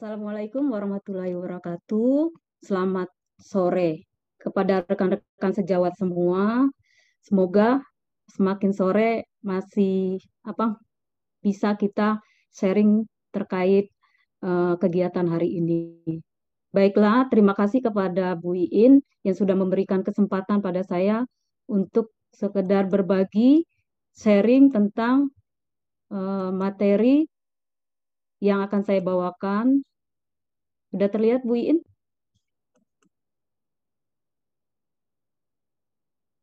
Assalamualaikum warahmatullahi wabarakatuh. Selamat sore kepada rekan-rekan sejawat semua. Semoga semakin sore masih apa bisa kita sharing terkait uh, kegiatan hari ini. Baiklah, terima kasih kepada Bu Iin yang sudah memberikan kesempatan pada saya untuk sekedar berbagi sharing tentang uh, materi yang akan saya bawakan. Sudah terlihat Bu Iin?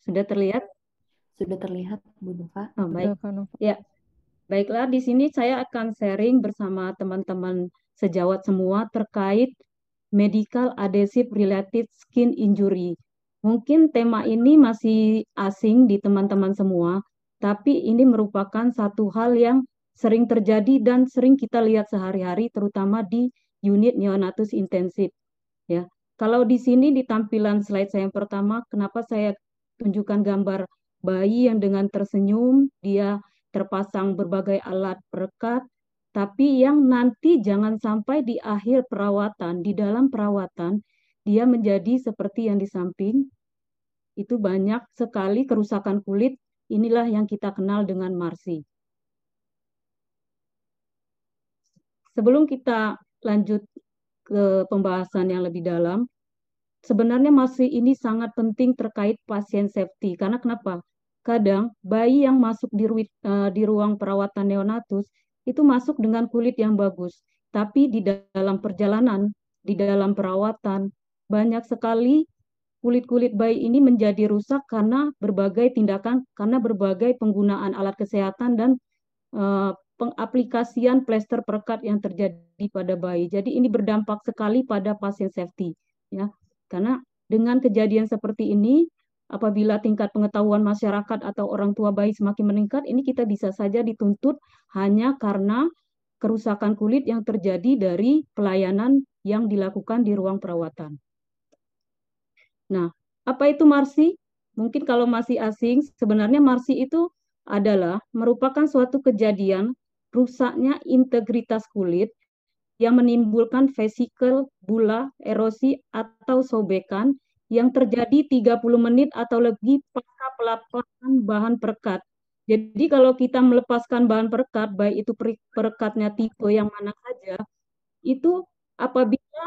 Sudah terlihat? Sudah terlihat Bu Nova. Oh, baik. Ya, baiklah di sini saya akan sharing bersama teman-teman sejawat semua terkait medical adhesive related skin injury. Mungkin tema ini masih asing di teman-teman semua, tapi ini merupakan satu hal yang sering terjadi dan sering kita lihat sehari-hari terutama di unit neonatus intensif ya. Kalau di sini di tampilan slide saya yang pertama kenapa saya tunjukkan gambar bayi yang dengan tersenyum dia terpasang berbagai alat perekat tapi yang nanti jangan sampai di akhir perawatan di dalam perawatan dia menjadi seperti yang di samping itu banyak sekali kerusakan kulit inilah yang kita kenal dengan marsi Sebelum kita lanjut ke pembahasan yang lebih dalam, sebenarnya masih ini sangat penting terkait pasien safety. Karena kenapa? Kadang bayi yang masuk di, uh, di ruang perawatan neonatus itu masuk dengan kulit yang bagus, tapi di dalam perjalanan, di dalam perawatan, banyak sekali kulit-kulit bayi ini menjadi rusak karena berbagai tindakan, karena berbagai penggunaan alat kesehatan dan uh, pengaplikasian plester perekat yang terjadi pada bayi. Jadi ini berdampak sekali pada pasien safety ya. Karena dengan kejadian seperti ini apabila tingkat pengetahuan masyarakat atau orang tua bayi semakin meningkat, ini kita bisa saja dituntut hanya karena kerusakan kulit yang terjadi dari pelayanan yang dilakukan di ruang perawatan. Nah, apa itu marsi? Mungkin kalau masih asing, sebenarnya marsi itu adalah merupakan suatu kejadian rusaknya integritas kulit yang menimbulkan vesikel, bula, erosi, atau sobekan yang terjadi 30 menit atau lebih pasca pelepasan bahan perekat. Jadi kalau kita melepaskan bahan perekat, baik itu perekatnya tipe yang mana saja, itu apabila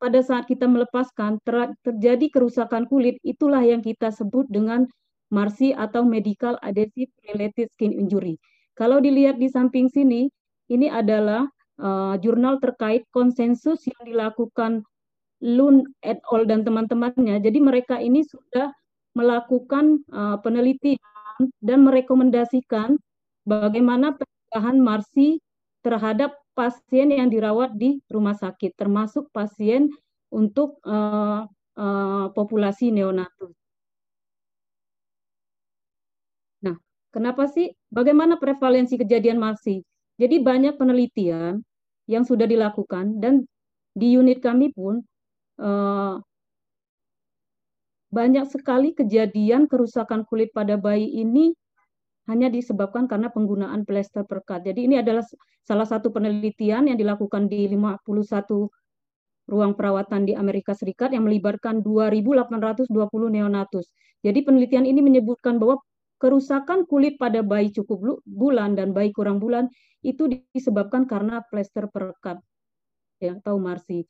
pada saat kita melepaskan ter terjadi kerusakan kulit, itulah yang kita sebut dengan MARSI atau Medical Adhesive Related Skin Injury. Kalau dilihat di samping sini, ini adalah uh, jurnal terkait konsensus yang dilakukan Lun et al dan teman-temannya. Jadi mereka ini sudah melakukan uh, penelitian dan merekomendasikan bagaimana pencegahan marsi terhadap pasien yang dirawat di rumah sakit, termasuk pasien untuk uh, uh, populasi neonatus. Kenapa sih? Bagaimana prevalensi kejadian masih? Jadi banyak penelitian yang sudah dilakukan dan di unit kami pun uh, banyak sekali kejadian kerusakan kulit pada bayi ini hanya disebabkan karena penggunaan plester perekat. Jadi ini adalah salah satu penelitian yang dilakukan di 51 ruang perawatan di Amerika Serikat yang melibatkan 2.820 neonatus. Jadi penelitian ini menyebutkan bahwa kerusakan kulit pada bayi cukup bulan dan bayi kurang bulan itu disebabkan karena plester perekat ya atau marsi.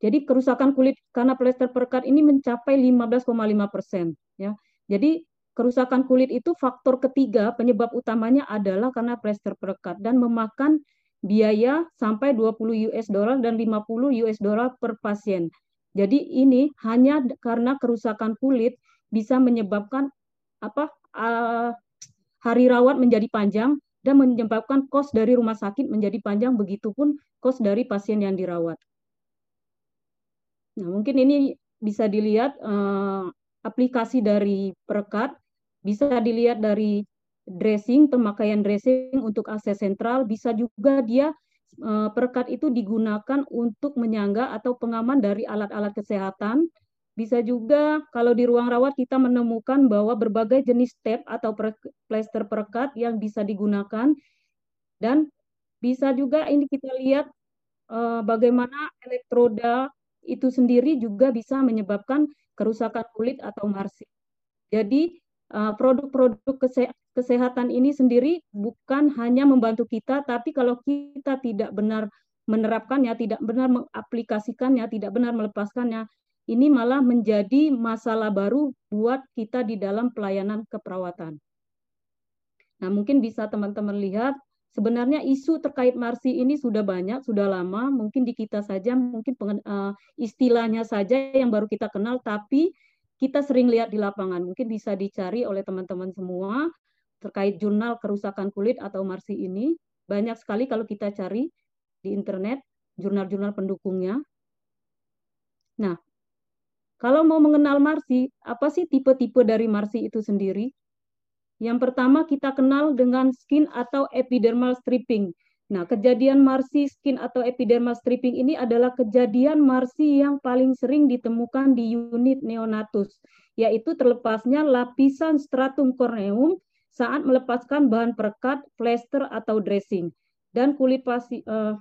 Jadi kerusakan kulit karena plester perekat ini mencapai 15,5 persen ya. Jadi kerusakan kulit itu faktor ketiga penyebab utamanya adalah karena plester perekat dan memakan biaya sampai 20 US dollar dan 50 US dollar per pasien. Jadi ini hanya karena kerusakan kulit bisa menyebabkan apa uh, hari rawat menjadi panjang dan menyebabkan kos dari rumah sakit menjadi panjang. Begitupun kos dari pasien yang dirawat. Nah, mungkin ini bisa dilihat uh, aplikasi dari perekat, bisa dilihat dari dressing, pemakaian dressing untuk akses sentral, bisa juga dia uh, perekat itu digunakan untuk menyangga atau pengaman dari alat-alat kesehatan bisa juga kalau di ruang rawat kita menemukan bahwa berbagai jenis tape atau plester perekat yang bisa digunakan dan bisa juga ini kita lihat uh, bagaimana elektroda itu sendiri juga bisa menyebabkan kerusakan kulit atau marsi. Jadi produk-produk kesehatan ini sendiri bukan hanya membantu kita, tapi kalau kita tidak benar menerapkannya, tidak benar mengaplikasikannya, tidak benar melepaskannya, ini malah menjadi masalah baru buat kita di dalam pelayanan keperawatan. Nah, mungkin bisa teman-teman lihat, sebenarnya isu terkait Marsi ini sudah banyak, sudah lama, mungkin di kita saja, mungkin uh, istilahnya saja yang baru kita kenal, tapi kita sering lihat di lapangan. Mungkin bisa dicari oleh teman-teman semua terkait jurnal kerusakan kulit atau Marsi ini. Banyak sekali kalau kita cari di internet, jurnal-jurnal pendukungnya. Nah, kalau mau mengenal Marsi, apa sih tipe-tipe dari Marsi itu sendiri? Yang pertama kita kenal dengan skin atau epidermal stripping. Nah, kejadian Marsi skin atau epidermal stripping ini adalah kejadian Marsi yang paling sering ditemukan di unit neonatus, yaitu terlepasnya lapisan stratum corneum saat melepaskan bahan perekat, plester atau dressing. Dan kulit pasi, uh,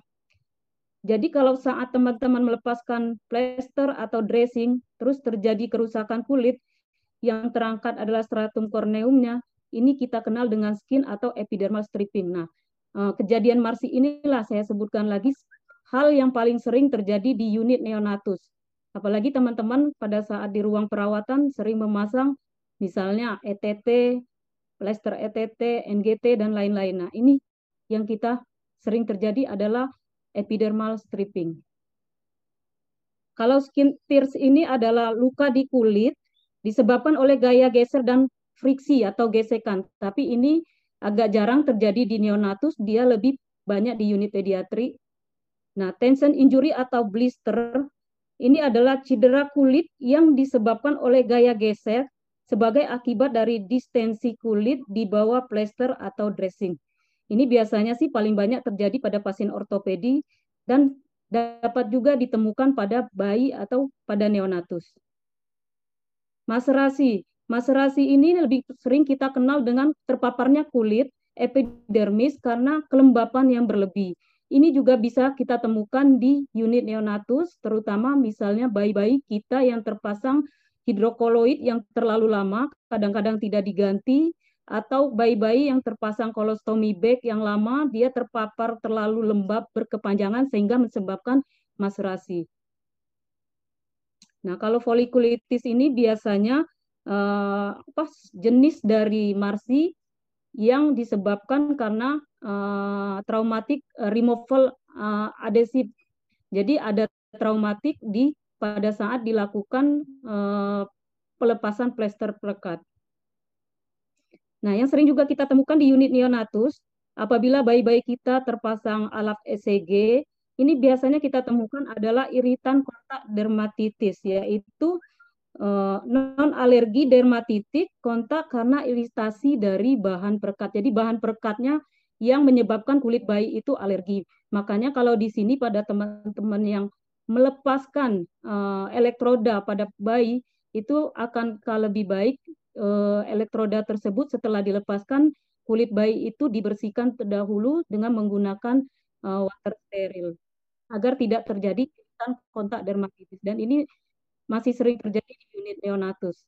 jadi kalau saat teman-teman melepaskan plester atau dressing, terus terjadi kerusakan kulit, yang terangkat adalah stratum corneumnya, ini kita kenal dengan skin atau epidermal stripping. Nah, eh, kejadian Marsi inilah saya sebutkan lagi hal yang paling sering terjadi di unit neonatus. Apalagi teman-teman pada saat di ruang perawatan sering memasang misalnya ETT, plester ETT, NGT, dan lain-lain. Nah, ini yang kita sering terjadi adalah epidermal stripping. Kalau skin tears ini adalah luka di kulit disebabkan oleh gaya geser dan friksi atau gesekan. Tapi ini agak jarang terjadi di neonatus, dia lebih banyak di unit pediatri. Nah, tension injury atau blister ini adalah cedera kulit yang disebabkan oleh gaya geser sebagai akibat dari distensi kulit di bawah plester atau dressing. Ini biasanya sih paling banyak terjadi pada pasien ortopedi dan dapat juga ditemukan pada bayi atau pada neonatus. Maserasi. Maserasi ini lebih sering kita kenal dengan terpaparnya kulit epidermis karena kelembapan yang berlebih. Ini juga bisa kita temukan di unit neonatus, terutama misalnya bayi-bayi kita yang terpasang hidrokoloid yang terlalu lama, kadang-kadang tidak diganti, atau bayi-bayi yang terpasang kolostomi bag yang lama dia terpapar terlalu lembab berkepanjangan sehingga menyebabkan maserasi. Nah, kalau folikulitis ini biasanya uh, apa jenis dari marsi yang disebabkan karena uh, traumatik removal uh, adesif. Jadi ada traumatik di pada saat dilakukan uh, pelepasan plester pelekat. Nah, yang sering juga kita temukan di unit neonatus, apabila bayi-bayi kita terpasang alat ECG, ini biasanya kita temukan adalah iritan kontak dermatitis, yaitu uh, non-alergi dermatitik kontak karena iritasi dari bahan perekat. Jadi bahan perekatnya yang menyebabkan kulit bayi itu alergi. Makanya kalau di sini pada teman-teman yang melepaskan uh, elektroda pada bayi, itu akan lebih baik elektroda tersebut setelah dilepaskan kulit bayi itu dibersihkan terdahulu dengan menggunakan uh, water steril agar tidak terjadi kontak dermatitis dan ini masih sering terjadi di unit neonatus.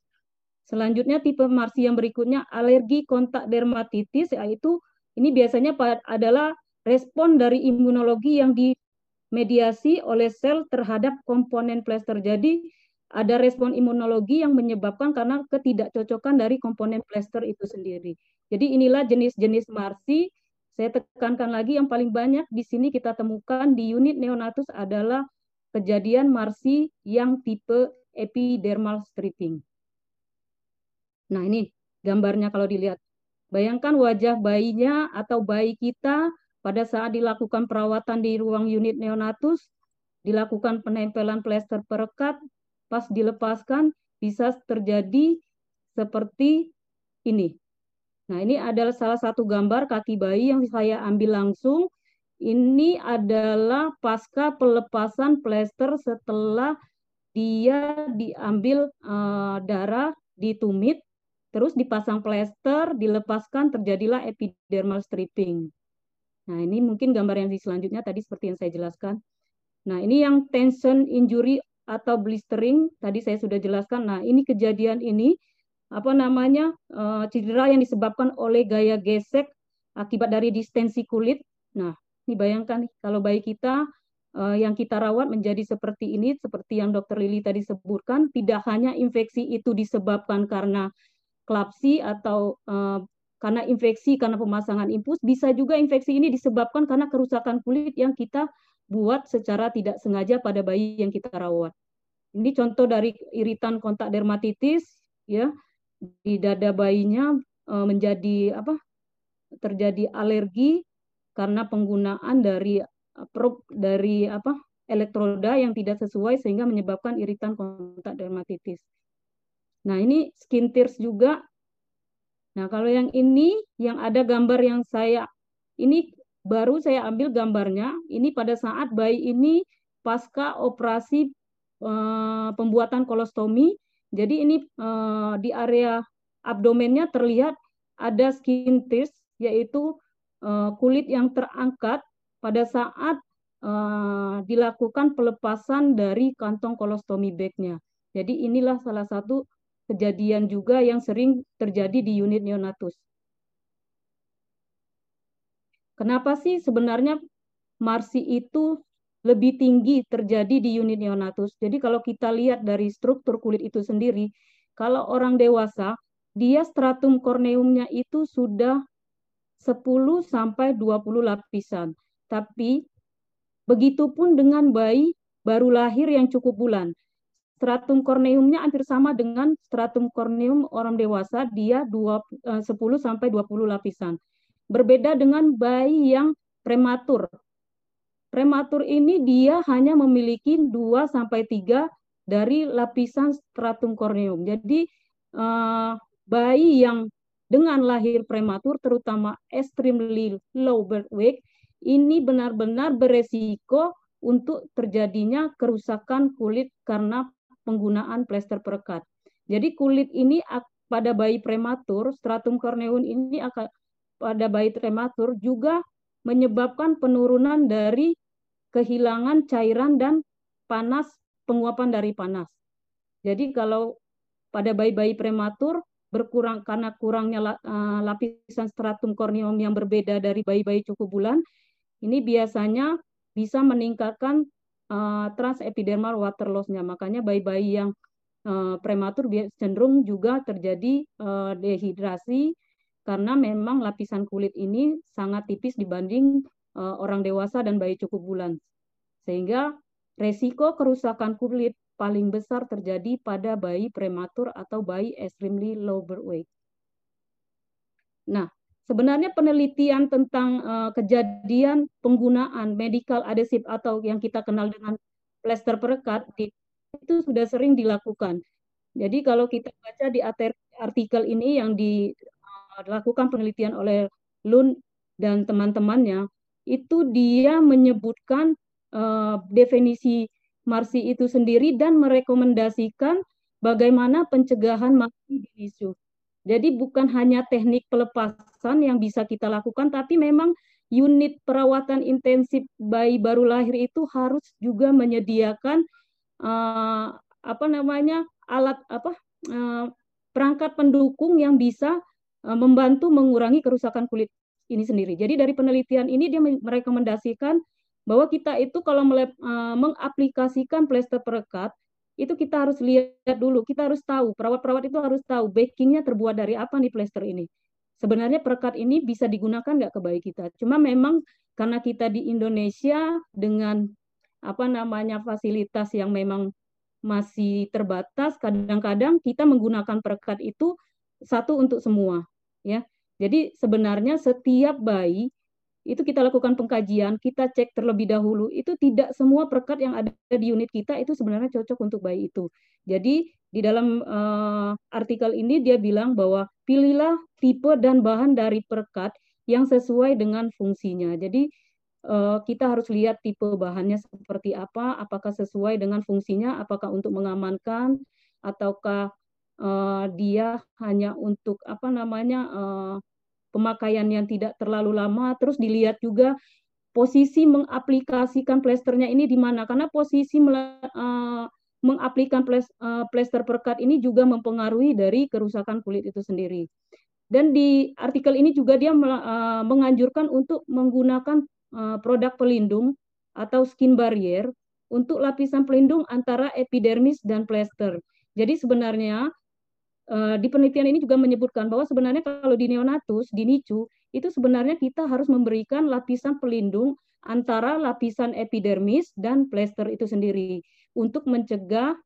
Selanjutnya tipe marsi yang berikutnya alergi kontak dermatitis yaitu ini biasanya adalah respon dari imunologi yang dimediasi oleh sel terhadap komponen plester. Jadi ada respon imunologi yang menyebabkan karena ketidakcocokan dari komponen plester itu sendiri. Jadi inilah jenis-jenis marsi. Saya tekankan lagi yang paling banyak di sini kita temukan di unit neonatus adalah kejadian marsi yang tipe epidermal stripping. Nah ini gambarnya kalau dilihat. Bayangkan wajah bayinya atau bayi kita pada saat dilakukan perawatan di ruang unit neonatus, dilakukan penempelan plester perekat, pas dilepaskan bisa terjadi seperti ini. Nah, ini adalah salah satu gambar kaki bayi yang saya ambil langsung. Ini adalah pasca pelepasan plester setelah dia diambil uh, darah di tumit, terus dipasang plester, dilepaskan, terjadilah epidermal stripping. Nah, ini mungkin gambar yang di selanjutnya tadi seperti yang saya jelaskan. Nah, ini yang tension injury atau blistering tadi saya sudah jelaskan. Nah, ini kejadian ini apa namanya uh, cedera yang disebabkan oleh gaya gesek akibat dari distensi kulit. Nah, ini bayangkan kalau bayi kita uh, yang kita rawat menjadi seperti ini, seperti yang Dokter Lili tadi sebutkan, tidak hanya infeksi itu disebabkan karena klapsi atau uh, karena infeksi karena pemasangan impus, bisa juga infeksi ini disebabkan karena kerusakan kulit yang kita buat secara tidak sengaja pada bayi yang kita rawat. Ini contoh dari iritan kontak dermatitis ya di dada bayinya uh, menjadi apa? terjadi alergi karena penggunaan dari prob dari apa? elektroda yang tidak sesuai sehingga menyebabkan iritan kontak dermatitis. Nah, ini skin tears juga. Nah, kalau yang ini yang ada gambar yang saya ini baru saya ambil gambarnya. Ini pada saat bayi ini pasca operasi uh, pembuatan kolostomi. Jadi ini uh, di area abdomennya terlihat ada skin tears yaitu uh, kulit yang terangkat pada saat uh, dilakukan pelepasan dari kantong kolostomi bagnya. Jadi inilah salah satu kejadian juga yang sering terjadi di unit neonatus. Kenapa sih sebenarnya marsi itu lebih tinggi terjadi di unit neonatus? Jadi kalau kita lihat dari struktur kulit itu sendiri, kalau orang dewasa, dia stratum korneumnya itu sudah 10 sampai 20 lapisan. Tapi begitupun dengan bayi baru lahir yang cukup bulan. Stratum korneumnya hampir sama dengan stratum korneum orang dewasa, dia 2, 10 eh, sampai 20 lapisan. Berbeda dengan bayi yang prematur. Prematur ini dia hanya memiliki 2 sampai 3 dari lapisan stratum corneum. Jadi eh, bayi yang dengan lahir prematur terutama extremely low birth weight ini benar-benar beresiko untuk terjadinya kerusakan kulit karena penggunaan plester perekat. Jadi kulit ini pada bayi prematur, stratum corneum ini akan pada bayi prematur juga menyebabkan penurunan dari kehilangan cairan dan panas, penguapan dari panas. Jadi kalau pada bayi-bayi prematur berkurang karena kurangnya uh, lapisan stratum corneum yang berbeda dari bayi-bayi cukup bulan, ini biasanya bisa meningkatkan uh, transepidermal water loss-nya. Makanya bayi-bayi yang uh, prematur cenderung juga terjadi uh, dehidrasi karena memang lapisan kulit ini sangat tipis dibanding uh, orang dewasa dan bayi cukup bulan. Sehingga resiko kerusakan kulit paling besar terjadi pada bayi prematur atau bayi extremely low birth weight. Nah, sebenarnya penelitian tentang uh, kejadian penggunaan medical adhesive atau yang kita kenal dengan plester perekat itu sudah sering dilakukan. Jadi kalau kita baca di artikel ini yang dilakukan penelitian oleh Lund dan teman-temannya, itu dia menyebutkan uh, definisi Marsi itu sendiri dan merekomendasikan bagaimana pencegahan Marsi di. Jadi bukan hanya teknik pelepasan yang bisa kita lakukan, tapi memang unit perawatan intensif bayi baru lahir itu harus juga menyediakan uh, apa namanya alat apa uh, perangkat pendukung yang bisa membantu mengurangi kerusakan kulit ini sendiri. Jadi dari penelitian ini dia merekomendasikan bahwa kita itu kalau uh, mengaplikasikan plester perekat itu kita harus lihat dulu, kita harus tahu, perawat-perawat itu harus tahu backingnya terbuat dari apa nih plester ini. Sebenarnya perekat ini bisa digunakan nggak ke bayi kita. Cuma memang karena kita di Indonesia dengan apa namanya fasilitas yang memang masih terbatas, kadang-kadang kita menggunakan perekat itu satu untuk semua, ya. Jadi sebenarnya setiap bayi itu kita lakukan pengkajian, kita cek terlebih dahulu, itu tidak semua perkat yang ada di unit kita itu sebenarnya cocok untuk bayi itu. Jadi di dalam uh, artikel ini dia bilang bahwa pilihlah tipe dan bahan dari perkat yang sesuai dengan fungsinya. Jadi uh, kita harus lihat tipe bahannya seperti apa, apakah sesuai dengan fungsinya, apakah untuk mengamankan ataukah uh, dia hanya untuk apa namanya uh, pemakaian yang tidak terlalu lama, terus dilihat juga posisi mengaplikasikan plesternya ini di mana karena posisi uh, mengaplikasikan plester perekat ini juga mempengaruhi dari kerusakan kulit itu sendiri. Dan di artikel ini juga dia menganjurkan untuk menggunakan produk pelindung atau skin barrier untuk lapisan pelindung antara epidermis dan plester. Jadi sebenarnya uh, di penelitian ini juga menyebutkan bahwa sebenarnya kalau di neonatus, di NICU, itu sebenarnya kita harus memberikan lapisan pelindung antara lapisan epidermis dan plester itu sendiri untuk mencegah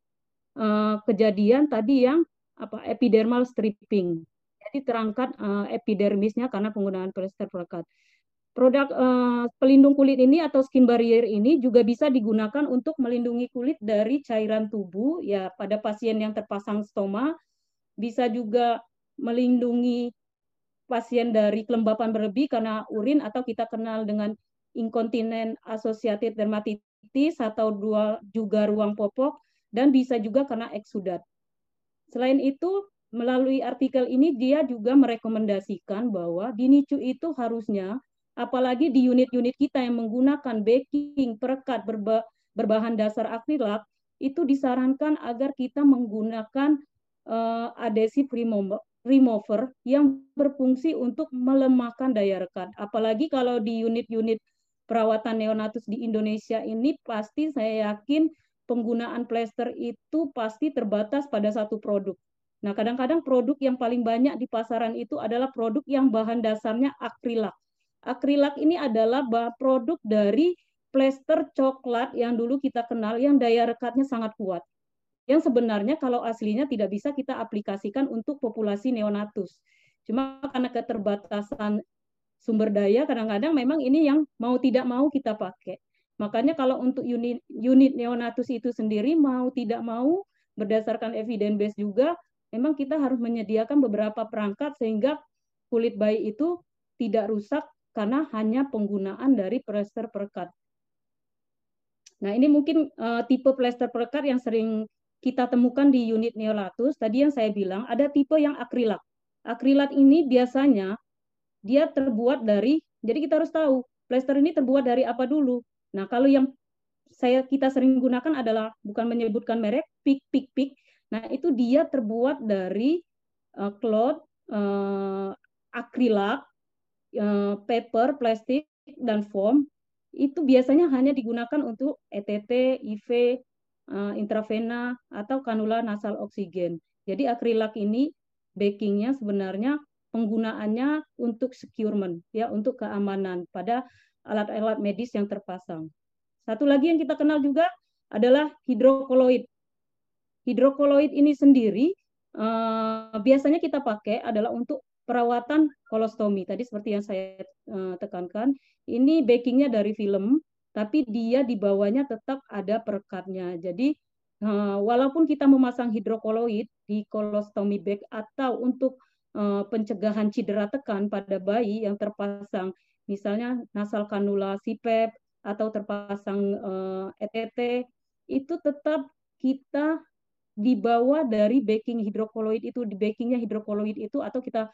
uh, kejadian tadi yang apa epidermal stripping. Jadi terangkat uh, epidermisnya karena penggunaan plester perekat. Produk pelindung kulit ini atau skin barrier ini juga bisa digunakan untuk melindungi kulit dari cairan tubuh ya pada pasien yang terpasang stoma, bisa juga melindungi pasien dari kelembapan berlebih karena urin atau kita kenal dengan inkontinen associated dermatitis atau dua juga ruang popok dan bisa juga karena eksudat. Selain itu, melalui artikel ini dia juga merekomendasikan bahwa di NICU itu harusnya apalagi di unit-unit kita yang menggunakan baking, perekat berba berbahan dasar akrilat itu disarankan agar kita menggunakan uh, adhesive remover remover yang berfungsi untuk melemahkan daya rekat. Apalagi kalau di unit-unit perawatan neonatus di Indonesia ini pasti saya yakin penggunaan plester itu pasti terbatas pada satu produk. Nah, kadang-kadang produk yang paling banyak di pasaran itu adalah produk yang bahan dasarnya akrilak. Akrilak ini adalah produk dari plester coklat yang dulu kita kenal yang daya rekatnya sangat kuat yang sebenarnya kalau aslinya tidak bisa kita aplikasikan untuk populasi neonatus. Cuma karena keterbatasan sumber daya kadang-kadang memang ini yang mau tidak mau kita pakai. Makanya kalau untuk unit unit neonatus itu sendiri mau tidak mau berdasarkan evidence base juga memang kita harus menyediakan beberapa perangkat sehingga kulit bayi itu tidak rusak karena hanya penggunaan dari plester perekat. Nah, ini mungkin uh, tipe plester perekat yang sering kita temukan di unit neolatus, tadi yang saya bilang ada tipe yang akrilat. Akrilat ini biasanya dia terbuat dari, jadi kita harus tahu plester ini terbuat dari apa dulu. Nah kalau yang saya kita sering gunakan adalah bukan menyebutkan merek, pik pik pik. Nah itu dia terbuat dari uh, cloth, uh, akrilat, uh, paper, plastik dan foam. Itu biasanya hanya digunakan untuk ETT, IV, uh, intravena atau kanula nasal oksigen. Jadi akrilak ini backingnya sebenarnya penggunaannya untuk securement ya untuk keamanan pada alat-alat medis yang terpasang. Satu lagi yang kita kenal juga adalah hidrokoloid. Hidrokoloid ini sendiri uh, biasanya kita pakai adalah untuk perawatan kolostomi. Tadi seperti yang saya uh, tekankan, ini backingnya dari film tapi dia di bawahnya tetap ada perekatnya. Jadi uh, walaupun kita memasang hidrokoloid di kolostomi bag atau untuk uh, pencegahan cedera tekan pada bayi yang terpasang misalnya nasal kanula CPAP atau terpasang uh, eh, ETT itu tetap kita dibawa dari baking hidrokoloid itu di bakingnya hidrokoloid itu atau kita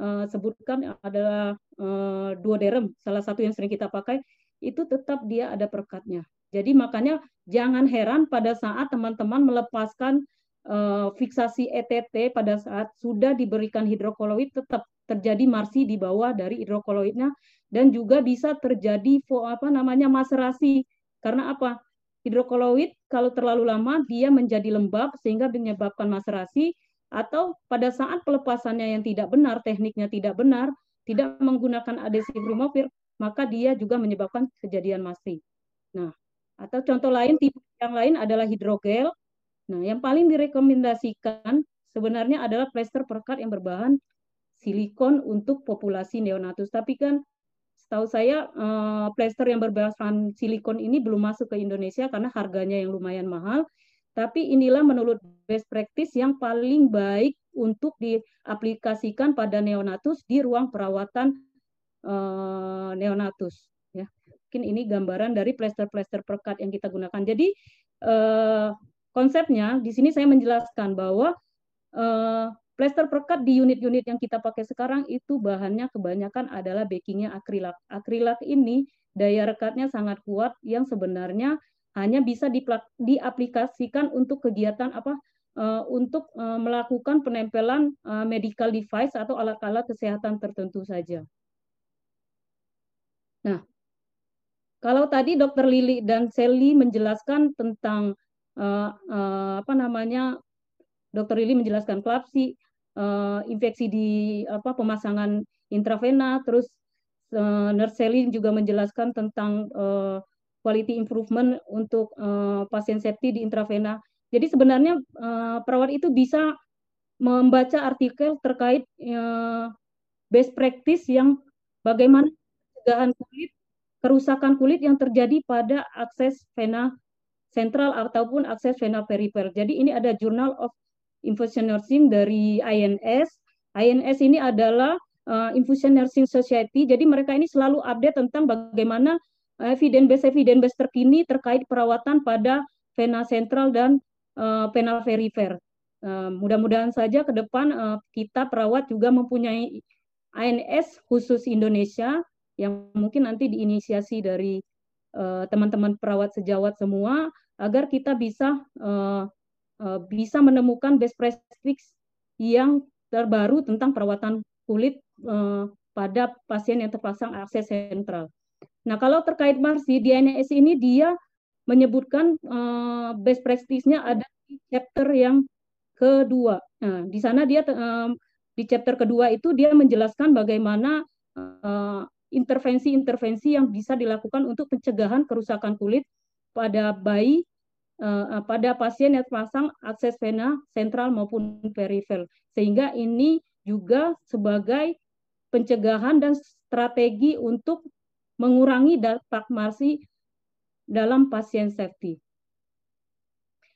sebutkan adalah uh, duoderm salah satu yang sering kita pakai itu tetap dia ada perekatnya. Jadi makanya jangan heran pada saat teman-teman melepaskan uh, fiksasi ETT pada saat sudah diberikan hidrokoloid tetap terjadi marsi di bawah dari hidrokoloidnya dan juga bisa terjadi apa namanya maserasi karena apa hidrokoloid kalau terlalu lama dia menjadi lembab sehingga menyebabkan maserasi atau pada saat pelepasannya yang tidak benar tekniknya tidak benar tidak menggunakan adhesive remover maka dia juga menyebabkan kejadian mati. Nah, atau contoh lain tipe yang lain adalah hidrogel. Nah, yang paling direkomendasikan sebenarnya adalah plester perekat yang berbahan silikon untuk populasi neonatus. Tapi kan setahu saya eh, plester yang berbahan silikon ini belum masuk ke Indonesia karena harganya yang lumayan mahal. Tapi inilah menurut best practice yang paling baik untuk diaplikasikan pada neonatus di ruang perawatan uh, neonatus ya. Mungkin ini gambaran dari plester-plester perekat yang kita gunakan. Jadi uh, konsepnya di sini saya menjelaskan bahwa uh, plester perekat di unit-unit yang kita pakai sekarang itu bahannya kebanyakan adalah backingnya akrilat. Akrilat ini daya rekatnya sangat kuat yang sebenarnya hanya bisa diaplikasikan untuk kegiatan apa uh, untuk uh, melakukan penempelan uh, medical device atau alat-alat kesehatan tertentu saja. Nah, kalau tadi Dokter Lili dan Sally menjelaskan tentang uh, uh, apa namanya, Dokter Lili menjelaskan klapsi, uh, infeksi di apa pemasangan intravena, terus uh, Nurse Sally juga menjelaskan tentang uh, quality improvement untuk uh, pasien septi di intravena. Jadi sebenarnya uh, perawat itu bisa membaca artikel terkait uh, best practice yang bagaimana pencegahan kulit, kerusakan kulit yang terjadi pada akses vena sentral ataupun akses vena perifer. Jadi ini ada Journal of Infusion Nursing dari INS. INS ini adalah uh, Infusion Nursing Society. Jadi mereka ini selalu update tentang bagaimana evidence base evidence base terkini terkait perawatan pada vena sentral dan uh, vena perifer. Uh, mudah-mudahan saja ke depan uh, kita perawat juga mempunyai INS khusus Indonesia yang mungkin nanti diinisiasi dari teman-teman uh, perawat sejawat semua agar kita bisa uh, uh, bisa menemukan best practice yang terbaru tentang perawatan kulit uh, pada pasien yang terpasang akses sentral. Nah, kalau terkait Marsi, di NS ini dia menyebutkan uh, best practice-nya ada di chapter yang kedua. Nah, di sana dia uh, di chapter kedua itu dia menjelaskan bagaimana intervensi-intervensi yang bisa dilakukan untuk pencegahan kerusakan kulit pada bayi uh, pada pasien yang terpasang akses vena sentral maupun perifer. Sehingga ini juga sebagai pencegahan dan strategi untuk mengurangi dampak marsi dalam pasien safety.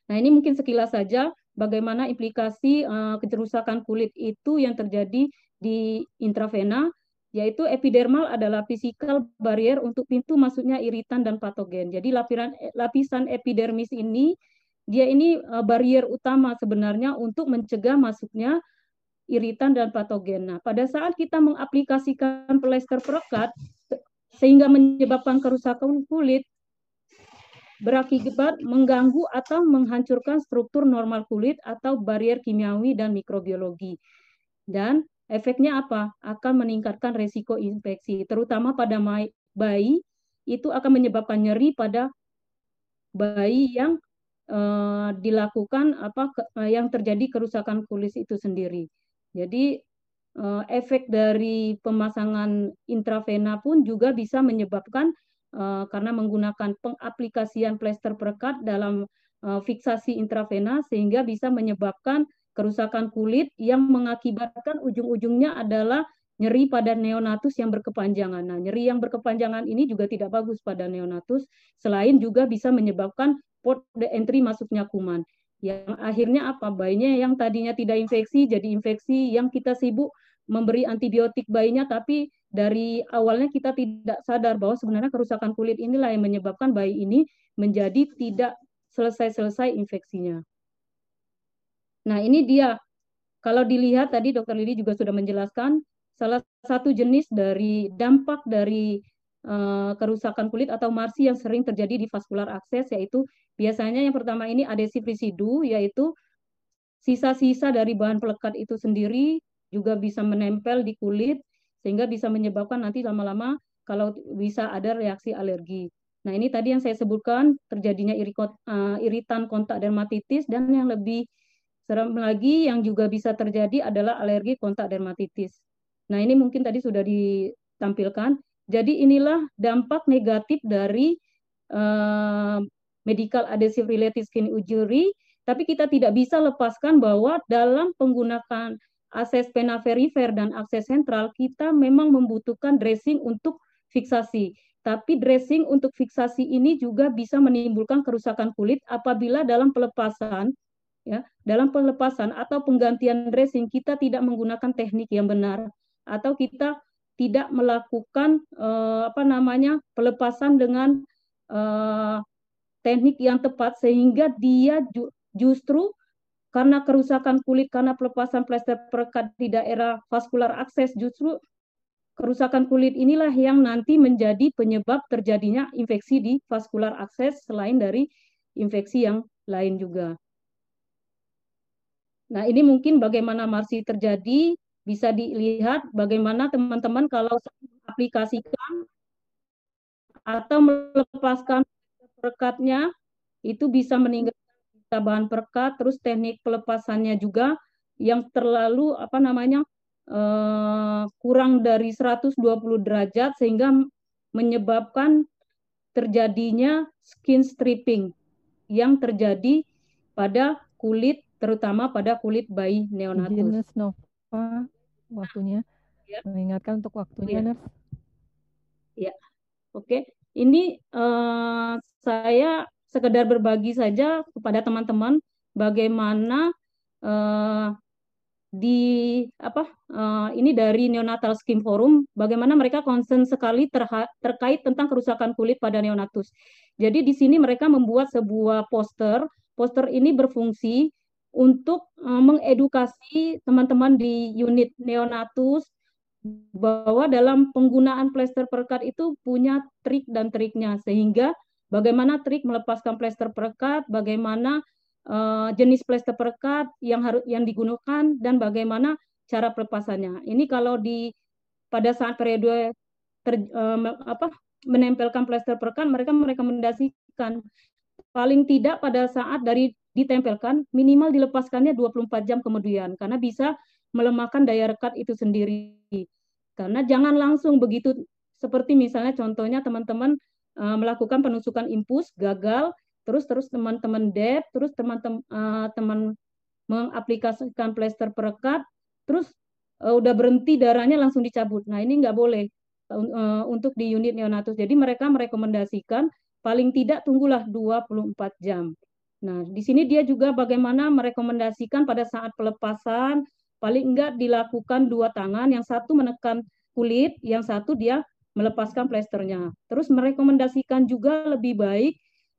Nah, ini mungkin sekilas saja bagaimana implikasi uh, kerusakan kulit itu yang terjadi di intravena yaitu epidermal adalah physical barrier untuk pintu masuknya iritan dan patogen. Jadi lapisan lapisan epidermis ini dia ini uh, barrier utama sebenarnya untuk mencegah masuknya iritan dan patogen. Nah, pada saat kita mengaplikasikan plester perekat sehingga menyebabkan kerusakan kulit berakibat mengganggu atau menghancurkan struktur normal kulit atau barrier kimiawi dan mikrobiologi. Dan Efeknya apa? Akan meningkatkan resiko infeksi, terutama pada bayi itu akan menyebabkan nyeri pada bayi yang uh, dilakukan apa uh, yang terjadi kerusakan kulit itu sendiri. Jadi uh, efek dari pemasangan intravena pun juga bisa menyebabkan uh, karena menggunakan pengaplikasian plester perekat dalam uh, fiksasi intravena sehingga bisa menyebabkan kerusakan kulit yang mengakibatkan ujung-ujungnya adalah nyeri pada neonatus yang berkepanjangan. Nah, nyeri yang berkepanjangan ini juga tidak bagus pada neonatus, selain juga bisa menyebabkan port entry masuknya kuman. Yang akhirnya apa? Bayinya yang tadinya tidak infeksi jadi infeksi yang kita sibuk memberi antibiotik bayinya tapi dari awalnya kita tidak sadar bahwa sebenarnya kerusakan kulit inilah yang menyebabkan bayi ini menjadi tidak selesai-selesai infeksinya. Nah, ini dia. Kalau dilihat tadi Dokter Lili juga sudah menjelaskan salah satu jenis dari dampak dari uh, kerusakan kulit atau marsi yang sering terjadi di vaskular akses yaitu biasanya yang pertama ini adesif residu yaitu sisa-sisa dari bahan pelekat itu sendiri juga bisa menempel di kulit sehingga bisa menyebabkan nanti lama-lama kalau bisa ada reaksi alergi. Nah, ini tadi yang saya sebutkan terjadinya eh, iritan kontak dermatitis dan yang lebih Serem lagi yang juga bisa terjadi adalah alergi kontak dermatitis. Nah, ini mungkin tadi sudah ditampilkan. Jadi inilah dampak negatif dari uh, medical adhesive related skin injury, tapi kita tidak bisa lepaskan bahwa dalam penggunaan akses pena perifer dan akses sentral, kita memang membutuhkan dressing untuk fiksasi. Tapi dressing untuk fiksasi ini juga bisa menimbulkan kerusakan kulit apabila dalam pelepasan ya dalam pelepasan atau penggantian dressing kita tidak menggunakan teknik yang benar atau kita tidak melakukan uh, apa namanya pelepasan dengan uh, teknik yang tepat sehingga dia ju justru karena kerusakan kulit karena pelepasan plester perekat di daerah vaskular akses justru kerusakan kulit inilah yang nanti menjadi penyebab terjadinya infeksi di vaskular akses selain dari infeksi yang lain juga. Nah, ini mungkin bagaimana masih terjadi bisa dilihat bagaimana teman-teman kalau aplikasikan atau melepaskan perekatnya itu bisa meninggalkan bahan perekat terus teknik pelepasannya juga yang terlalu apa namanya uh, kurang dari 120 derajat sehingga menyebabkan terjadinya skin stripping yang terjadi pada kulit terutama pada kulit bayi neonatus. Jenis Nova waktunya ya. mengingatkan untuk waktunya ya. Ya. Oke. Ini uh, saya sekedar berbagi saja kepada teman-teman bagaimana uh, di apa uh, ini dari neonatal skin forum bagaimana mereka concern sekali terkait tentang kerusakan kulit pada neonatus. Jadi di sini mereka membuat sebuah poster. Poster ini berfungsi untuk uh, mengedukasi teman-teman di unit neonatus bahwa dalam penggunaan plester perekat itu punya trik dan triknya sehingga bagaimana trik melepaskan plester perekat, bagaimana uh, jenis plester perekat yang harus yang digunakan dan bagaimana cara pelepasannya. Ini kalau di pada saat periode ter, uh, apa menempelkan plester perekat mereka merekomendasikan paling tidak pada saat dari ditempelkan minimal dilepaskannya 24 jam kemudian karena bisa melemahkan daya rekat itu sendiri. Karena jangan langsung begitu seperti misalnya contohnya teman-teman uh, melakukan penusukan impus gagal terus terus teman-teman dep terus teman-teman teman mengaplikasikan plester perekat terus uh, udah berhenti darahnya langsung dicabut. Nah ini nggak boleh untuk di unit neonatus. Jadi mereka merekomendasikan paling tidak tunggulah 24 jam nah di sini dia juga bagaimana merekomendasikan pada saat pelepasan paling enggak dilakukan dua tangan yang satu menekan kulit yang satu dia melepaskan plesternya. Terus merekomendasikan juga lebih baik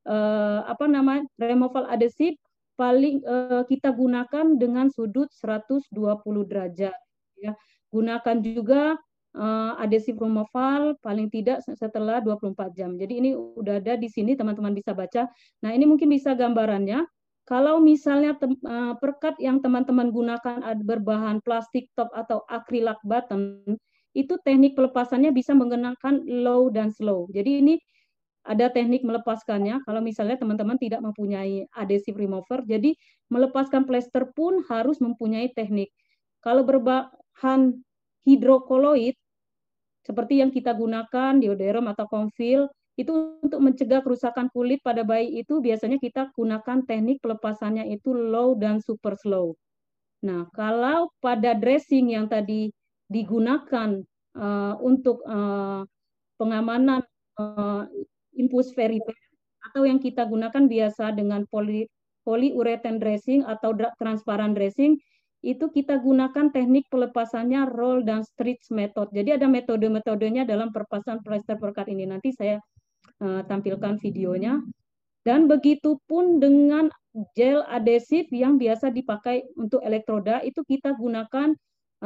uh, apa nama removal adhesive paling uh, kita gunakan dengan sudut 120 derajat ya. Gunakan juga uh, adhesive removal paling tidak setelah 24 jam. Jadi ini udah ada di sini teman-teman bisa baca. Nah, ini mungkin bisa gambarannya. Kalau misalnya uh, perkat yang teman-teman gunakan berbahan plastik top atau akrilat button, itu teknik pelepasannya bisa menggunakan low dan slow. Jadi ini ada teknik melepaskannya kalau misalnya teman-teman tidak mempunyai adhesive remover. Jadi melepaskan plester pun harus mempunyai teknik. Kalau berbahan hidrokoloid seperti yang kita gunakan dioderm atau konfil itu untuk mencegah kerusakan kulit pada bayi itu biasanya kita gunakan teknik pelepasannya itu low dan super slow. Nah, kalau pada dressing yang tadi digunakan uh, untuk uh, pengamanan uh, impus veriper atau yang kita gunakan biasa dengan poli polyurethane dressing atau transparan dressing itu kita gunakan teknik pelepasannya roll dan stretch method. Jadi ada metode-metodenya dalam perpasan plester perkat ini. Nanti saya uh, tampilkan videonya. Dan begitu pun dengan gel adhesif yang biasa dipakai untuk elektroda itu kita gunakan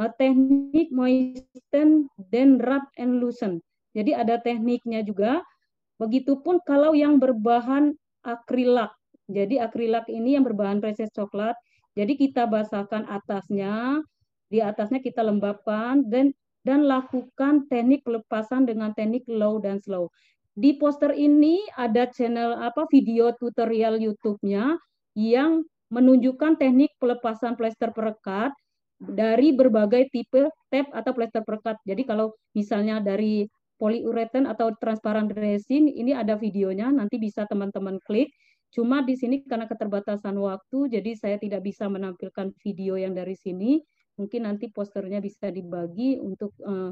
uh, teknik moisten dan wrap and loosen. Jadi ada tekniknya juga. Begitupun kalau yang berbahan akrilak. Jadi akrilak ini yang berbahan preses coklat. Jadi kita basahkan atasnya, di atasnya kita lembabkan dan dan lakukan teknik pelepasan dengan teknik low dan slow. Di poster ini ada channel apa video tutorial YouTube-nya yang menunjukkan teknik pelepasan plester perekat dari berbagai tipe tab atau plester perekat. Jadi kalau misalnya dari polyurethane atau transparan resin, ini ada videonya, nanti bisa teman-teman klik. Cuma di sini karena keterbatasan waktu, jadi saya tidak bisa menampilkan video yang dari sini. Mungkin nanti posternya bisa dibagi untuk eh,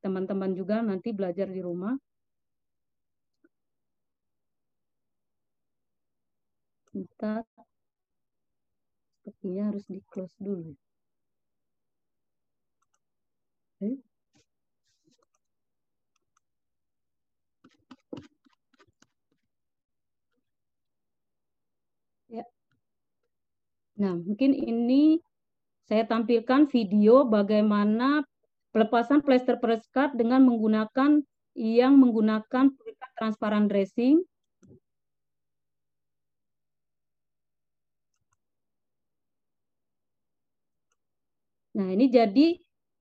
teman-teman uh, juga nanti belajar di rumah. Kita sepertinya harus di close dulu. Ya. Nah, mungkin ini saya tampilkan video bagaimana pelepasan plester perekat dengan menggunakan yang menggunakan perekat transparan dressing. Nah, ini jadi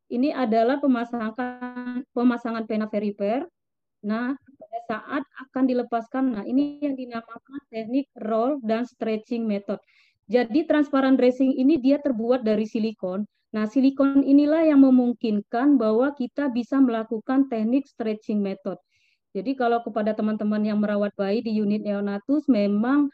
ini adalah pemasangan pemasangan pena veriper. Nah, pada saat akan dilepaskan, nah ini yang dinamakan teknik roll dan stretching method. Jadi transparan dressing ini dia terbuat dari silikon. Nah, silikon inilah yang memungkinkan bahwa kita bisa melakukan teknik stretching method. Jadi kalau kepada teman-teman yang merawat bayi di unit neonatus memang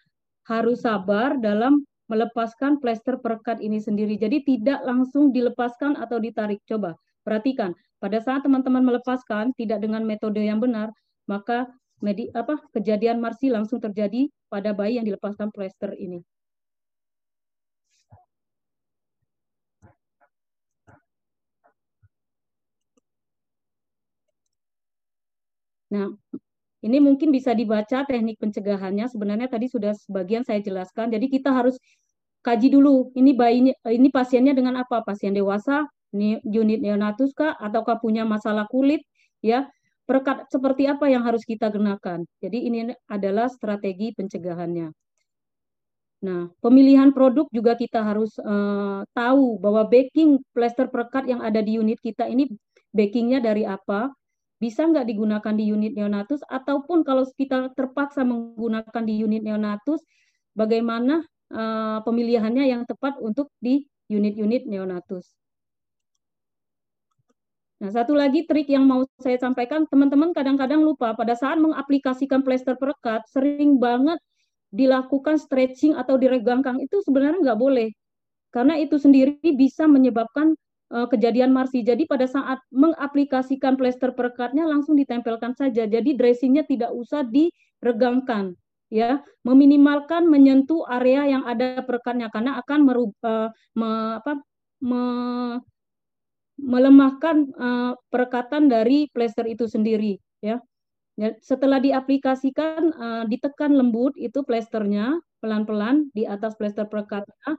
harus sabar dalam melepaskan plester perekat ini sendiri. Jadi tidak langsung dilepaskan atau ditarik. Coba perhatikan, pada saat teman-teman melepaskan tidak dengan metode yang benar, maka medi, apa kejadian marsi langsung terjadi pada bayi yang dilepaskan plester ini. Nah, ini mungkin bisa dibaca teknik pencegahannya. Sebenarnya tadi sudah sebagian saya jelaskan. Jadi kita harus kaji dulu. Ini bayinya, ini pasiennya dengan apa? Pasien dewasa, ini unit neonatus kah, ataukah punya masalah kulit? Ya, perekat seperti apa yang harus kita gunakan? Jadi ini adalah strategi pencegahannya. Nah, pemilihan produk juga kita harus uh, tahu bahwa baking plester perekat yang ada di unit kita ini bakingnya dari apa, bisa nggak digunakan di unit neonatus ataupun kalau kita terpaksa menggunakan di unit neonatus bagaimana uh, pemilihannya yang tepat untuk di unit-unit neonatus. Nah, satu lagi trik yang mau saya sampaikan, teman-teman kadang-kadang lupa pada saat mengaplikasikan plester perekat, sering banget dilakukan stretching atau diregangkan itu sebenarnya nggak boleh. Karena itu sendiri bisa menyebabkan uh, kejadian marsi. Jadi pada saat mengaplikasikan plester perekatnya langsung ditempelkan saja. Jadi dressingnya tidak usah diregangkan ya meminimalkan menyentuh area yang ada perekatnya karena akan merubah me, apa, me, melemahkan uh, perekatan dari plester itu sendiri ya. ya setelah diaplikasikan ditekan lembut itu plesternya pelan-pelan di atas plester perekatnya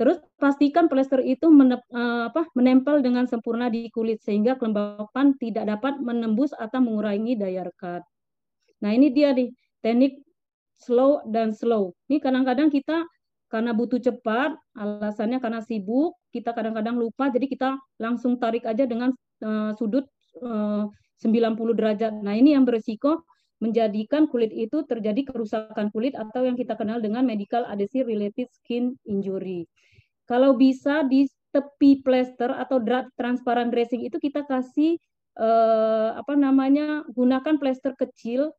Terus pastikan plester itu menep, uh, apa, menempel dengan sempurna di kulit sehingga kelembapan tidak dapat menembus atau mengurangi daya rekat. Nah ini dia nih teknik slow dan slow. Ini kadang-kadang kita karena butuh cepat, alasannya karena sibuk, kita kadang-kadang lupa, jadi kita langsung tarik aja dengan uh, sudut eh, uh, 90 derajat. Nah ini yang berisiko menjadikan kulit itu terjadi kerusakan kulit atau yang kita kenal dengan medical adhesive related skin injury. Kalau bisa di tepi plester atau transparan dressing itu kita kasih eh, apa namanya gunakan plester kecil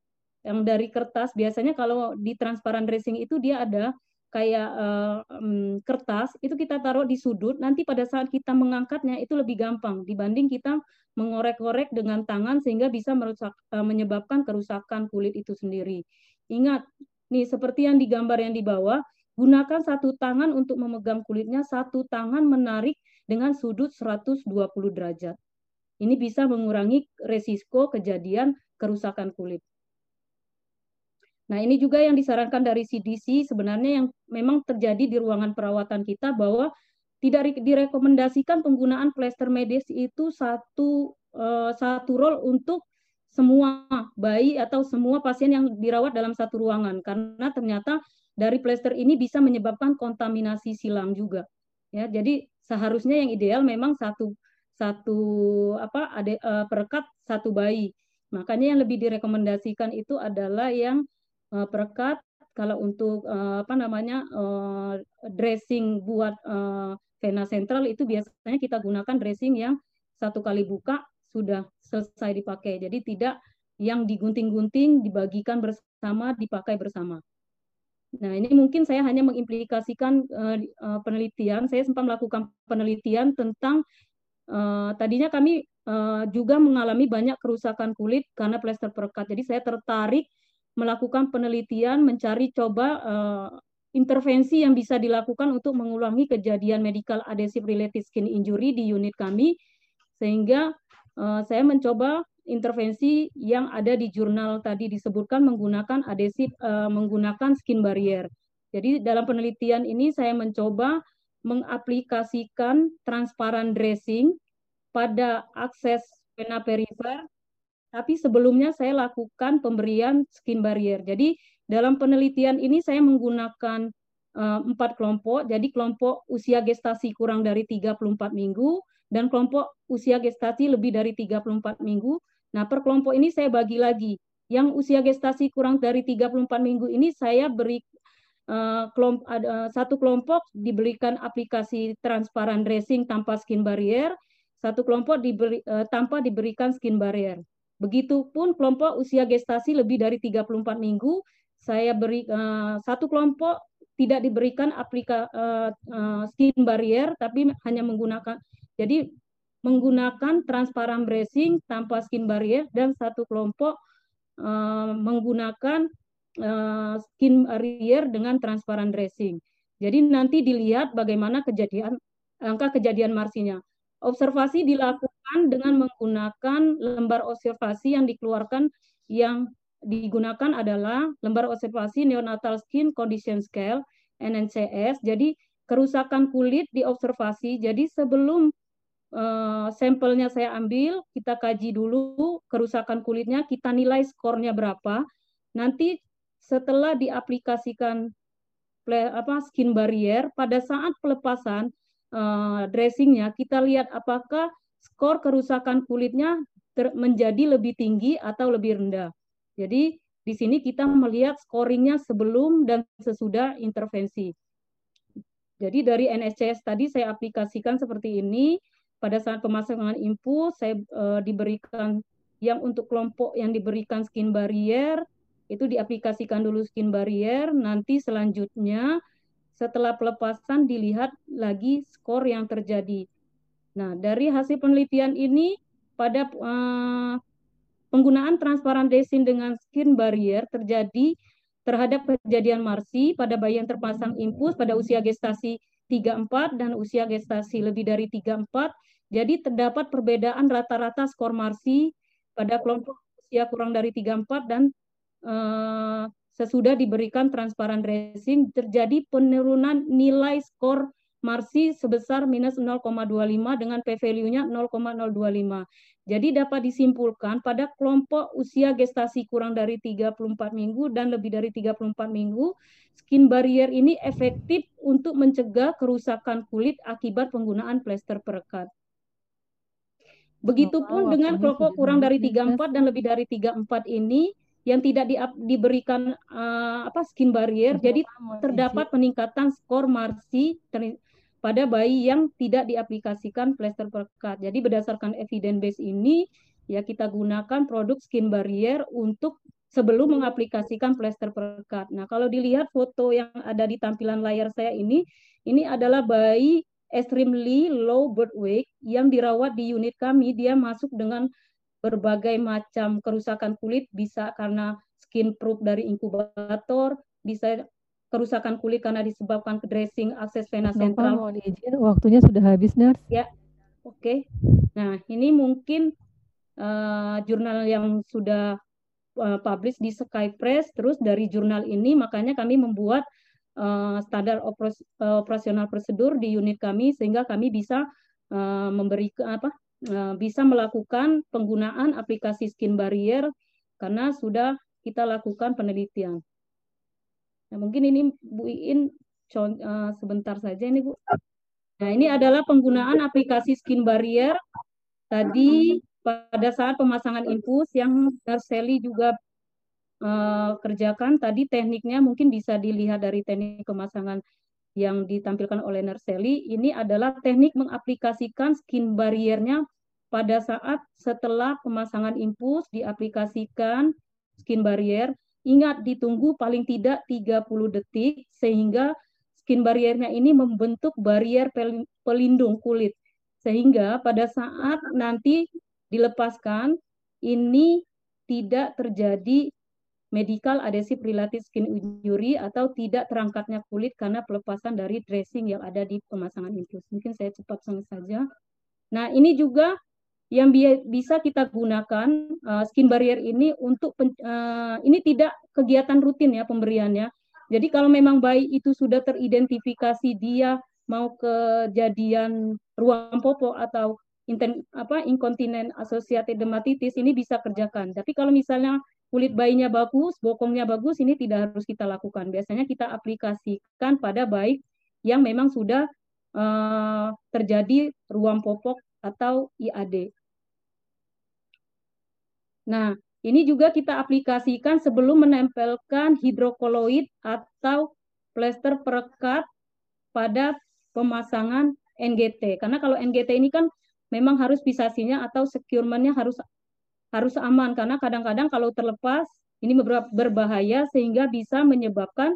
yang dari kertas. Biasanya kalau di transparan dressing itu dia ada kayak um, kertas itu kita taruh di sudut. Nanti pada saat kita mengangkatnya itu lebih gampang dibanding kita mengorek-korek dengan tangan sehingga bisa merusak, eh, menyebabkan kerusakan kulit itu sendiri. Ingat nih seperti yang digambar yang di bawah Gunakan satu tangan untuk memegang kulitnya, satu tangan menarik dengan sudut 120 derajat. Ini bisa mengurangi resiko kejadian kerusakan kulit. Nah, ini juga yang disarankan dari CDC sebenarnya yang memang terjadi di ruangan perawatan kita bahwa tidak direkomendasikan penggunaan plester medis itu satu uh, satu role untuk semua bayi atau semua pasien yang dirawat dalam satu ruangan karena ternyata dari plester ini bisa menyebabkan kontaminasi silang juga. Ya, jadi seharusnya yang ideal memang satu satu apa ada uh, perekat satu bayi. Makanya yang lebih direkomendasikan itu adalah yang uh, perekat kalau untuk uh, apa namanya uh, dressing buat uh, vena sentral itu biasanya kita gunakan dressing yang satu kali buka sudah selesai dipakai. Jadi tidak yang digunting-gunting dibagikan bersama dipakai bersama. Nah, ini mungkin saya hanya mengimplikasikan uh, penelitian. Saya sempat melakukan penelitian tentang uh, tadinya kami uh, juga mengalami banyak kerusakan kulit karena plester perekat. Jadi saya tertarik melakukan penelitian, mencari coba uh, intervensi yang bisa dilakukan untuk mengulangi kejadian medical adhesive related skin injury di unit kami, sehingga uh, saya mencoba intervensi yang ada di jurnal tadi disebutkan menggunakan adesif uh, menggunakan skin barrier. Jadi dalam penelitian ini saya mencoba mengaplikasikan transparan dressing pada akses vena perifer, tapi sebelumnya saya lakukan pemberian skin barrier. Jadi dalam penelitian ini saya menggunakan uh, empat kelompok. Jadi kelompok usia gestasi kurang dari 34 minggu dan kelompok usia gestasi lebih dari 34 minggu. Nah, per kelompok ini saya bagi lagi. Yang usia gestasi kurang dari 34 minggu ini saya beri uh, kelompok, uh, satu kelompok diberikan aplikasi transparan dressing tanpa skin barrier, satu kelompok diberi, uh, tanpa diberikan skin barrier. Begitupun kelompok usia gestasi lebih dari 34 minggu, saya beri uh, satu kelompok tidak diberikan aplika uh, uh, skin barrier tapi hanya menggunakan jadi menggunakan transparan bracing tanpa skin barrier dan satu kelompok uh, menggunakan uh, skin barrier dengan transparan dressing. Jadi nanti dilihat bagaimana kejadian angka kejadian marsinya. Observasi dilakukan dengan menggunakan lembar observasi yang dikeluarkan yang digunakan adalah lembar observasi neonatal skin condition scale NNCS. Jadi kerusakan kulit diobservasi. Jadi sebelum uh, sampelnya saya ambil, kita kaji dulu kerusakan kulitnya, kita nilai skornya berapa. Nanti setelah diaplikasikan apa skin barrier pada saat pelepasan uh, dressingnya kita lihat apakah skor kerusakan kulitnya menjadi lebih tinggi atau lebih rendah. Jadi di sini kita melihat scoringnya sebelum dan sesudah intervensi. Jadi dari NSCS tadi saya aplikasikan seperti ini. Pada saat pemasangan impuls saya e, diberikan yang untuk kelompok yang diberikan skin barrier itu diaplikasikan dulu skin barrier. Nanti selanjutnya setelah pelepasan dilihat lagi skor yang terjadi. Nah dari hasil penelitian ini pada uh, Penggunaan transparan desin dengan skin barrier terjadi terhadap kejadian marsi pada bayi yang terpasang impuls pada usia gestasi 34 dan usia gestasi lebih dari 34. Jadi terdapat perbedaan rata-rata skor marsi pada kelompok usia kurang dari 34 dan uh, sesudah diberikan transparan dressing terjadi penurunan nilai skor Marsi sebesar minus 0,25 dengan p-value-nya 0,025. Jadi dapat disimpulkan pada kelompok usia gestasi kurang dari 34 minggu dan lebih dari 34 minggu, skin barrier ini efektif untuk mencegah kerusakan kulit akibat penggunaan plester perekat. Begitupun dengan kelompok kurang dari 34 dan lebih dari 34 ini yang tidak di, diberikan uh, apa skin barrier, jadi terdapat peningkatan skor Marsi pada bayi yang tidak diaplikasikan plester perekat. Jadi berdasarkan evidence base ini ya kita gunakan produk skin barrier untuk sebelum mengaplikasikan plester perekat. Nah, kalau dilihat foto yang ada di tampilan layar saya ini, ini adalah bayi extremely low birth weight yang dirawat di unit kami. Dia masuk dengan berbagai macam kerusakan kulit, bisa karena skin proof dari inkubator, bisa kerusakan kulit karena disebabkan dressing akses vena sentral. Mohon izin, waktunya sudah habis, Nurse. Ya, oke. Okay. Nah, ini mungkin uh, jurnal yang sudah uh, publish di Sky Press, terus dari jurnal ini makanya kami membuat uh, standar operas, uh, operasional prosedur di unit kami sehingga kami bisa uh, memberi apa uh, bisa melakukan penggunaan aplikasi skin barrier karena sudah kita lakukan penelitian. Nah, mungkin ini Bu Iin uh, sebentar saja ini Bu. Nah, ini adalah penggunaan aplikasi skin barrier. Tadi pada saat pemasangan infus yang Narseli juga uh, kerjakan tadi tekniknya mungkin bisa dilihat dari teknik pemasangan yang ditampilkan oleh Narseli ini adalah teknik mengaplikasikan skin barriernya pada saat setelah pemasangan impuls diaplikasikan skin barrier Ingat ditunggu paling tidak 30 detik sehingga skin barriernya ini membentuk barrier pelindung kulit. Sehingga pada saat nanti dilepaskan ini tidak terjadi medical adhesive related skin injury atau tidak terangkatnya kulit karena pelepasan dari dressing yang ada di pemasangan infus. Mungkin saya cepat saja. Nah, ini juga yang bi bisa kita gunakan uh, skin barrier ini untuk uh, ini tidak kegiatan rutin ya pemberiannya. Jadi kalau memang bayi itu sudah teridentifikasi dia mau kejadian ruang popo atau inten, apa inkontinen associated dermatitis ini bisa kerjakan. Tapi kalau misalnya kulit bayinya bagus, bokongnya bagus, ini tidak harus kita lakukan. Biasanya kita aplikasikan pada bayi yang memang sudah uh, terjadi ruam popok atau IAD. Nah, ini juga kita aplikasikan sebelum menempelkan hidrokoloid atau plester perekat pada pemasangan NGT. Karena kalau NGT ini kan memang harus pisasinya atau securementnya harus harus aman karena kadang-kadang kalau terlepas ini berbahaya sehingga bisa menyebabkan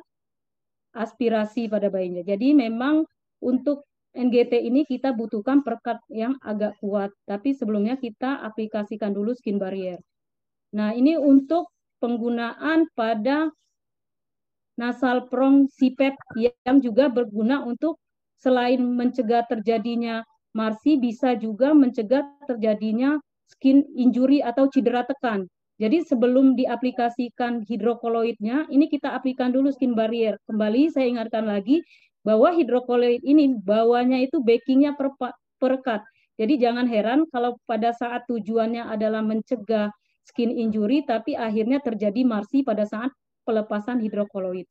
aspirasi pada bayinya. Jadi memang untuk NGT ini kita butuhkan perekat yang agak kuat, tapi sebelumnya kita aplikasikan dulu skin barrier. Nah, ini untuk penggunaan pada nasal prong sipep yang juga berguna untuk selain mencegah terjadinya marsi bisa juga mencegah terjadinya skin injury atau cedera tekan. Jadi sebelum diaplikasikan hidrokoloidnya, ini kita aplikan dulu skin barrier. Kembali saya ingatkan lagi bahwa hidrokoloid ini bawahnya itu backingnya perekat. Jadi jangan heran kalau pada saat tujuannya adalah mencegah skin injury, tapi akhirnya terjadi marsi pada saat pelepasan hidrokoloid.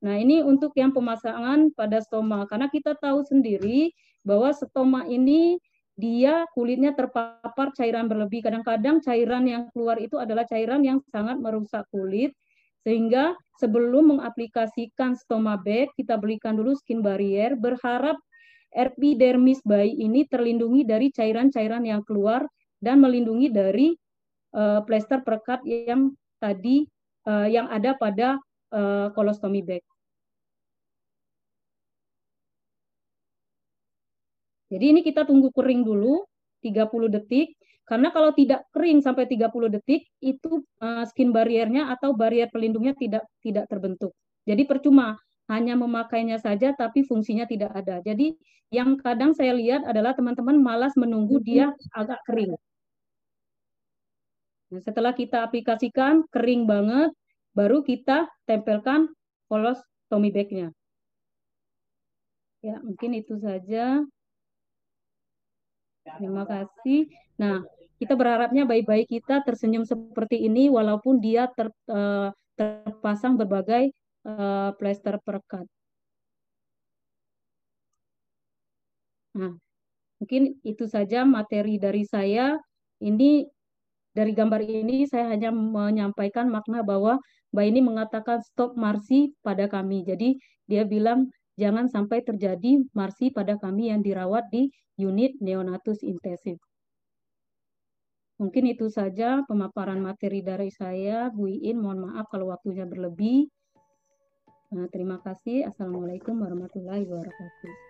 Nah, ini untuk yang pemasangan pada stoma, karena kita tahu sendiri bahwa stoma ini dia kulitnya terpapar cairan berlebih. Kadang-kadang cairan yang keluar itu adalah cairan yang sangat merusak kulit, sehingga sebelum mengaplikasikan stoma bag, kita berikan dulu skin barrier, berharap epidermis bayi ini terlindungi dari cairan-cairan yang keluar dan melindungi dari uh, plester perekat yang tadi uh, yang ada pada uh, kolostomi bag. Jadi ini kita tunggu kering dulu 30 detik karena kalau tidak kering sampai 30 detik itu uh, skin barriernya atau barrier pelindungnya tidak tidak terbentuk. Jadi percuma hanya memakainya saja tapi fungsinya tidak ada. Jadi yang kadang saya lihat adalah teman-teman malas menunggu dia agak kering. Nah, setelah kita aplikasikan kering banget, baru kita tempelkan polos Tommy bag-nya. Ya, mungkin itu saja. Terima kasih. Nah, kita berharapnya bayi-bayi kita tersenyum seperti ini walaupun dia ter, uh, terpasang berbagai uh, plester perekat. Nah, mungkin itu saja materi dari saya. Ini dari gambar ini saya hanya menyampaikan makna bahwa Mbak ini mengatakan stop marsi pada kami. Jadi dia bilang jangan sampai terjadi marsi pada kami yang dirawat di unit neonatus intensif. Mungkin itu saja pemaparan materi dari saya, Bu Iin. Mohon maaf kalau waktunya berlebih. Nah, terima kasih. Assalamualaikum warahmatullahi wabarakatuh.